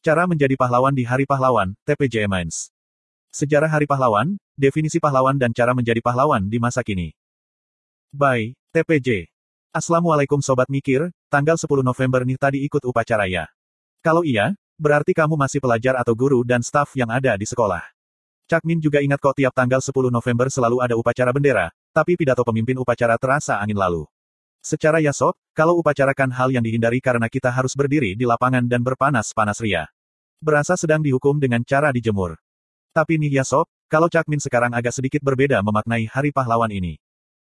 Cara menjadi pahlawan di Hari Pahlawan, TPJ Minds. Sejarah Hari Pahlawan, definisi pahlawan dan cara menjadi pahlawan di masa kini. By TPJ. Assalamualaikum Sobat Mikir, tanggal 10 November nih tadi ikut upacara ya. Kalau iya, berarti kamu masih pelajar atau guru dan staf yang ada di sekolah. Cak Min juga ingat kok tiap tanggal 10 November selalu ada upacara bendera, tapi pidato pemimpin upacara terasa angin lalu. Secara yasop, kalau upacarakan hal yang dihindari karena kita harus berdiri di lapangan dan berpanas-panas ria. Berasa sedang dihukum dengan cara dijemur. Tapi nih yasop, kalau Cakmin sekarang agak sedikit berbeda memaknai hari pahlawan ini.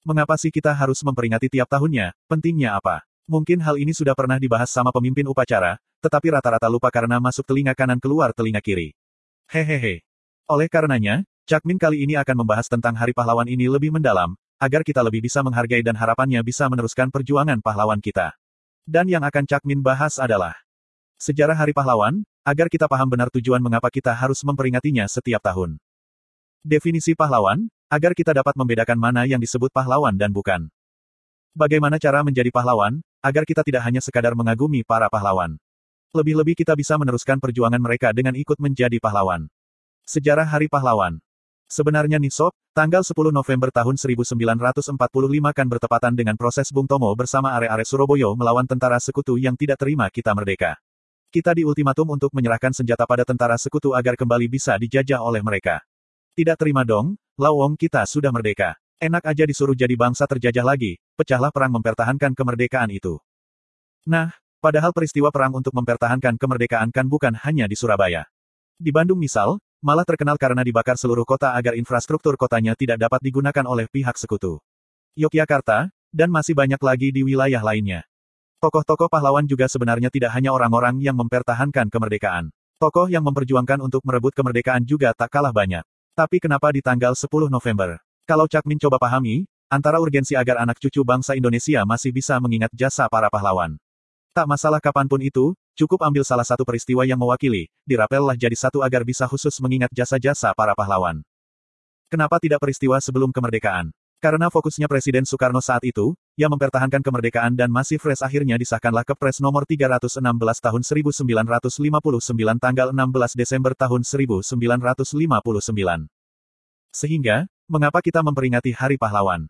Mengapa sih kita harus memperingati tiap tahunnya, pentingnya apa? Mungkin hal ini sudah pernah dibahas sama pemimpin upacara, tetapi rata-rata lupa karena masuk telinga kanan keluar telinga kiri. Hehehe. Oleh karenanya, Cakmin kali ini akan membahas tentang hari pahlawan ini lebih mendalam, agar kita lebih bisa menghargai dan harapannya bisa meneruskan perjuangan pahlawan kita. Dan yang akan Cak Min bahas adalah sejarah Hari Pahlawan, agar kita paham benar tujuan mengapa kita harus memperingatinya setiap tahun. Definisi pahlawan, agar kita dapat membedakan mana yang disebut pahlawan dan bukan. Bagaimana cara menjadi pahlawan, agar kita tidak hanya sekadar mengagumi para pahlawan. Lebih-lebih kita bisa meneruskan perjuangan mereka dengan ikut menjadi pahlawan. Sejarah Hari Pahlawan Sebenarnya nih sob, tanggal 10 November tahun 1945 kan bertepatan dengan proses Bung Tomo bersama are-are Surabaya melawan tentara sekutu yang tidak terima kita merdeka. Kita diultimatum untuk menyerahkan senjata pada tentara sekutu agar kembali bisa dijajah oleh mereka. Tidak terima dong, lawong kita sudah merdeka. Enak aja disuruh jadi bangsa terjajah lagi, pecahlah perang mempertahankan kemerdekaan itu. Nah, padahal peristiwa perang untuk mempertahankan kemerdekaan kan bukan hanya di Surabaya. Di Bandung misal, malah terkenal karena dibakar seluruh kota agar infrastruktur kotanya tidak dapat digunakan oleh pihak sekutu. Yogyakarta, dan masih banyak lagi di wilayah lainnya. Tokoh-tokoh pahlawan juga sebenarnya tidak hanya orang-orang yang mempertahankan kemerdekaan. Tokoh yang memperjuangkan untuk merebut kemerdekaan juga tak kalah banyak. Tapi kenapa di tanggal 10 November? Kalau Cak Min coba pahami, antara urgensi agar anak cucu bangsa Indonesia masih bisa mengingat jasa para pahlawan. Tak masalah kapan pun itu, cukup ambil salah satu peristiwa yang mewakili, dirapellah jadi satu agar bisa khusus mengingat jasa-jasa para pahlawan. Kenapa tidak peristiwa sebelum kemerdekaan? Karena fokusnya Presiden Soekarno saat itu, yang mempertahankan kemerdekaan dan masih fresh akhirnya disahkanlah Kepres nomor 316 tahun 1959 tanggal 16 Desember tahun 1959. Sehingga, mengapa kita memperingati Hari Pahlawan?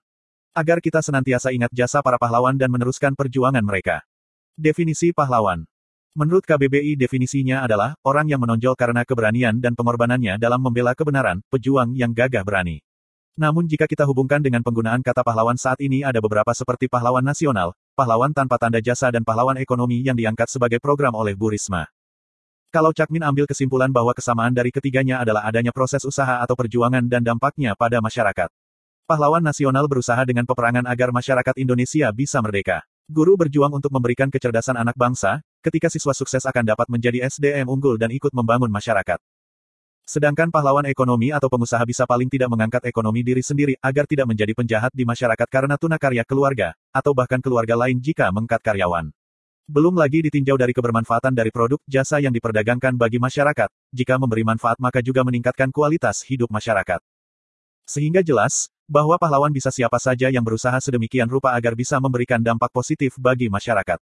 Agar kita senantiasa ingat jasa para pahlawan dan meneruskan perjuangan mereka. Definisi pahlawan. Menurut KBBI definisinya adalah, orang yang menonjol karena keberanian dan pengorbanannya dalam membela kebenaran, pejuang yang gagah berani. Namun jika kita hubungkan dengan penggunaan kata pahlawan saat ini ada beberapa seperti pahlawan nasional, pahlawan tanpa tanda jasa dan pahlawan ekonomi yang diangkat sebagai program oleh Bu Risma. Kalau Cakmin ambil kesimpulan bahwa kesamaan dari ketiganya adalah adanya proses usaha atau perjuangan dan dampaknya pada masyarakat. Pahlawan nasional berusaha dengan peperangan agar masyarakat Indonesia bisa merdeka. Guru berjuang untuk memberikan kecerdasan anak bangsa, ketika siswa sukses akan dapat menjadi SDM unggul dan ikut membangun masyarakat. Sedangkan pahlawan ekonomi atau pengusaha bisa paling tidak mengangkat ekonomi diri sendiri agar tidak menjadi penjahat di masyarakat karena tunakarya keluarga, atau bahkan keluarga lain jika mengkat karyawan. Belum lagi ditinjau dari kebermanfaatan dari produk jasa yang diperdagangkan bagi masyarakat, jika memberi manfaat maka juga meningkatkan kualitas hidup masyarakat. Sehingga jelas, bahwa pahlawan bisa siapa saja yang berusaha sedemikian rupa agar bisa memberikan dampak positif bagi masyarakat.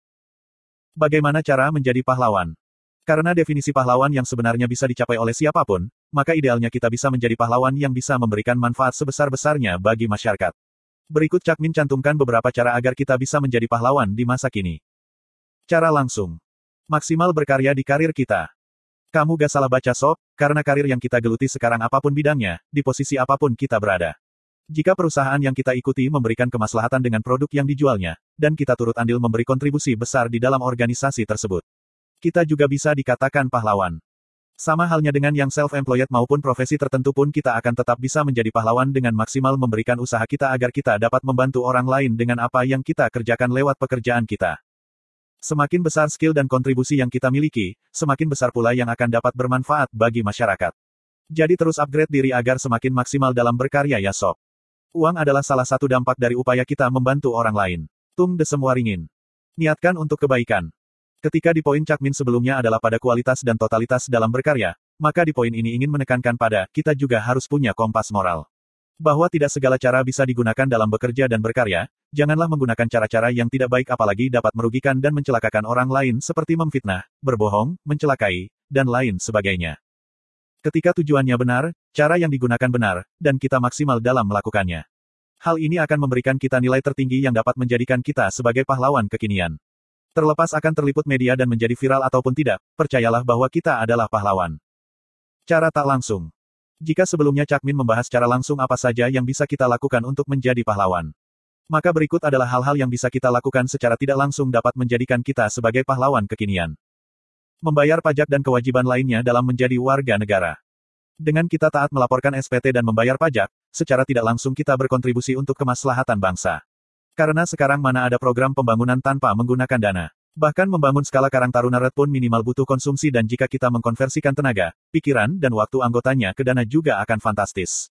Bagaimana cara menjadi pahlawan? Karena definisi pahlawan yang sebenarnya bisa dicapai oleh siapa pun, maka idealnya kita bisa menjadi pahlawan yang bisa memberikan manfaat sebesar-besarnya bagi masyarakat. Berikut Cak Min cantumkan beberapa cara agar kita bisa menjadi pahlawan di masa kini. Cara langsung. Maksimal berkarya di karir kita. Kamu gak salah baca sob, karena karir yang kita geluti sekarang apa pun bidangnya, di posisi apa pun kita berada. Jika perusahaan yang kita ikuti memberikan kemaslahatan dengan produk yang dijualnya, dan kita turut andil memberi kontribusi besar di dalam organisasi tersebut, kita juga bisa dikatakan pahlawan. Sama halnya dengan yang self-employed maupun profesi tertentu pun kita akan tetap bisa menjadi pahlawan dengan maksimal memberikan usaha kita agar kita dapat membantu orang lain dengan apa yang kita kerjakan lewat pekerjaan kita. Semakin besar skill dan kontribusi yang kita miliki, semakin besar pula yang akan dapat bermanfaat bagi masyarakat. Jadi terus upgrade diri agar semakin maksimal dalam berkarya ya sob. Uang adalah salah satu dampak dari upaya kita membantu orang lain. Tung de semua ringin. Niatkan untuk kebaikan. Ketika di poin Cakmin sebelumnya adalah pada kualitas dan totalitas dalam berkarya, maka di poin ini ingin menekankan pada, kita juga harus punya kompas moral. Bahwa tidak segala cara bisa digunakan dalam bekerja dan berkarya, janganlah menggunakan cara-cara yang tidak baik apalagi dapat merugikan dan mencelakakan orang lain seperti memfitnah, berbohong, mencelakai, dan lain sebagainya. Ketika tujuannya benar, cara yang digunakan benar, dan kita maksimal dalam melakukannya. Hal ini akan memberikan kita nilai tertinggi yang dapat menjadikan kita sebagai pahlawan kekinian. Terlepas akan terliput media dan menjadi viral ataupun tidak, percayalah bahwa kita adalah pahlawan. Cara tak langsung. Jika sebelumnya Cakmin membahas secara langsung apa saja yang bisa kita lakukan untuk menjadi pahlawan. Maka berikut adalah hal-hal yang bisa kita lakukan secara tidak langsung dapat menjadikan kita sebagai pahlawan kekinian. Membayar pajak dan kewajiban lainnya dalam menjadi warga negara. Dengan kita taat melaporkan SPT dan membayar pajak, secara tidak langsung kita berkontribusi untuk kemaslahatan bangsa. Karena sekarang mana ada program pembangunan tanpa menggunakan dana. Bahkan membangun skala Karang Taruna Red pun minimal butuh konsumsi dan jika kita mengkonversikan tenaga, pikiran, dan waktu anggotanya ke dana juga akan fantastis.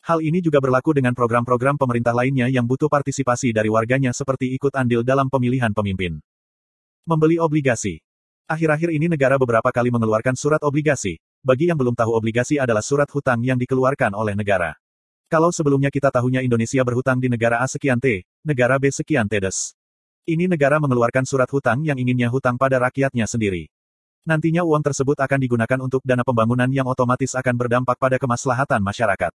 Hal ini juga berlaku dengan program-program pemerintah lainnya yang butuh partisipasi dari warganya seperti ikut andil dalam pemilihan pemimpin. Membeli obligasi. Akhir-akhir ini negara beberapa kali mengeluarkan surat obligasi. Bagi yang belum tahu obligasi adalah surat hutang yang dikeluarkan oleh negara. Kalau sebelumnya kita tahunya Indonesia berhutang di negara A sekian T, negara B sekian T des. Ini negara mengeluarkan surat hutang yang inginnya hutang pada rakyatnya sendiri. Nantinya uang tersebut akan digunakan untuk dana pembangunan yang otomatis akan berdampak pada kemaslahatan masyarakat.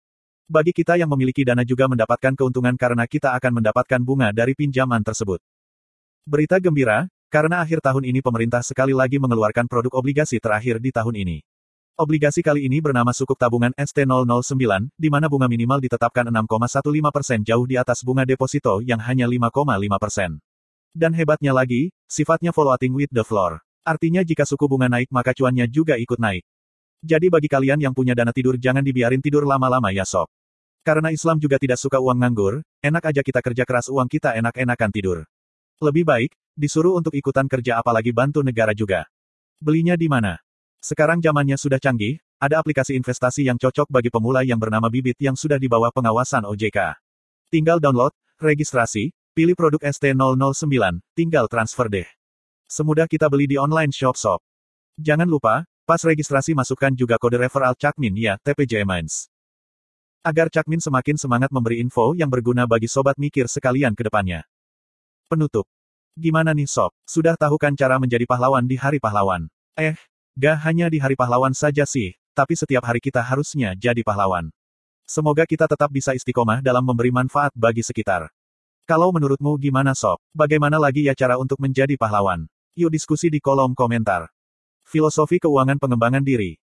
Bagi kita yang memiliki dana juga mendapatkan keuntungan karena kita akan mendapatkan bunga dari pinjaman tersebut. Berita gembira, karena akhir tahun ini pemerintah sekali lagi mengeluarkan produk obligasi terakhir di tahun ini. Obligasi kali ini bernama sukuk tabungan ST009, di mana bunga minimal ditetapkan 6,15% jauh di atas bunga deposito yang hanya 5,5%. Dan hebatnya lagi, sifatnya floating with the floor. Artinya jika suku bunga naik maka cuannya juga ikut naik. Jadi bagi kalian yang punya dana tidur jangan dibiarin tidur lama-lama ya sob. Karena Islam juga tidak suka uang nganggur, enak aja kita kerja keras uang kita enak-enakan tidur. Lebih baik, disuruh untuk ikutan kerja apalagi bantu negara juga. Belinya di mana? Sekarang zamannya sudah canggih, ada aplikasi investasi yang cocok bagi pemula yang bernama Bibit yang sudah di bawah pengawasan OJK. Tinggal download, registrasi, Pilih produk ST009, tinggal transfer deh. Semudah kita beli di online shop-shop. Jangan lupa, pas registrasi masukkan juga kode referral Cakmin ya, TPJ Minds. Agar Cakmin semakin semangat memberi info yang berguna bagi sobat mikir sekalian ke depannya. Penutup. Gimana nih sob, sudah tahu kan cara menjadi pahlawan di hari pahlawan? Eh, gak hanya di hari pahlawan saja sih, tapi setiap hari kita harusnya jadi pahlawan. Semoga kita tetap bisa istiqomah dalam memberi manfaat bagi sekitar. Kalau menurutmu gimana sob? Bagaimana lagi ya cara untuk menjadi pahlawan? Yuk diskusi di kolom komentar. Filosofi keuangan pengembangan diri.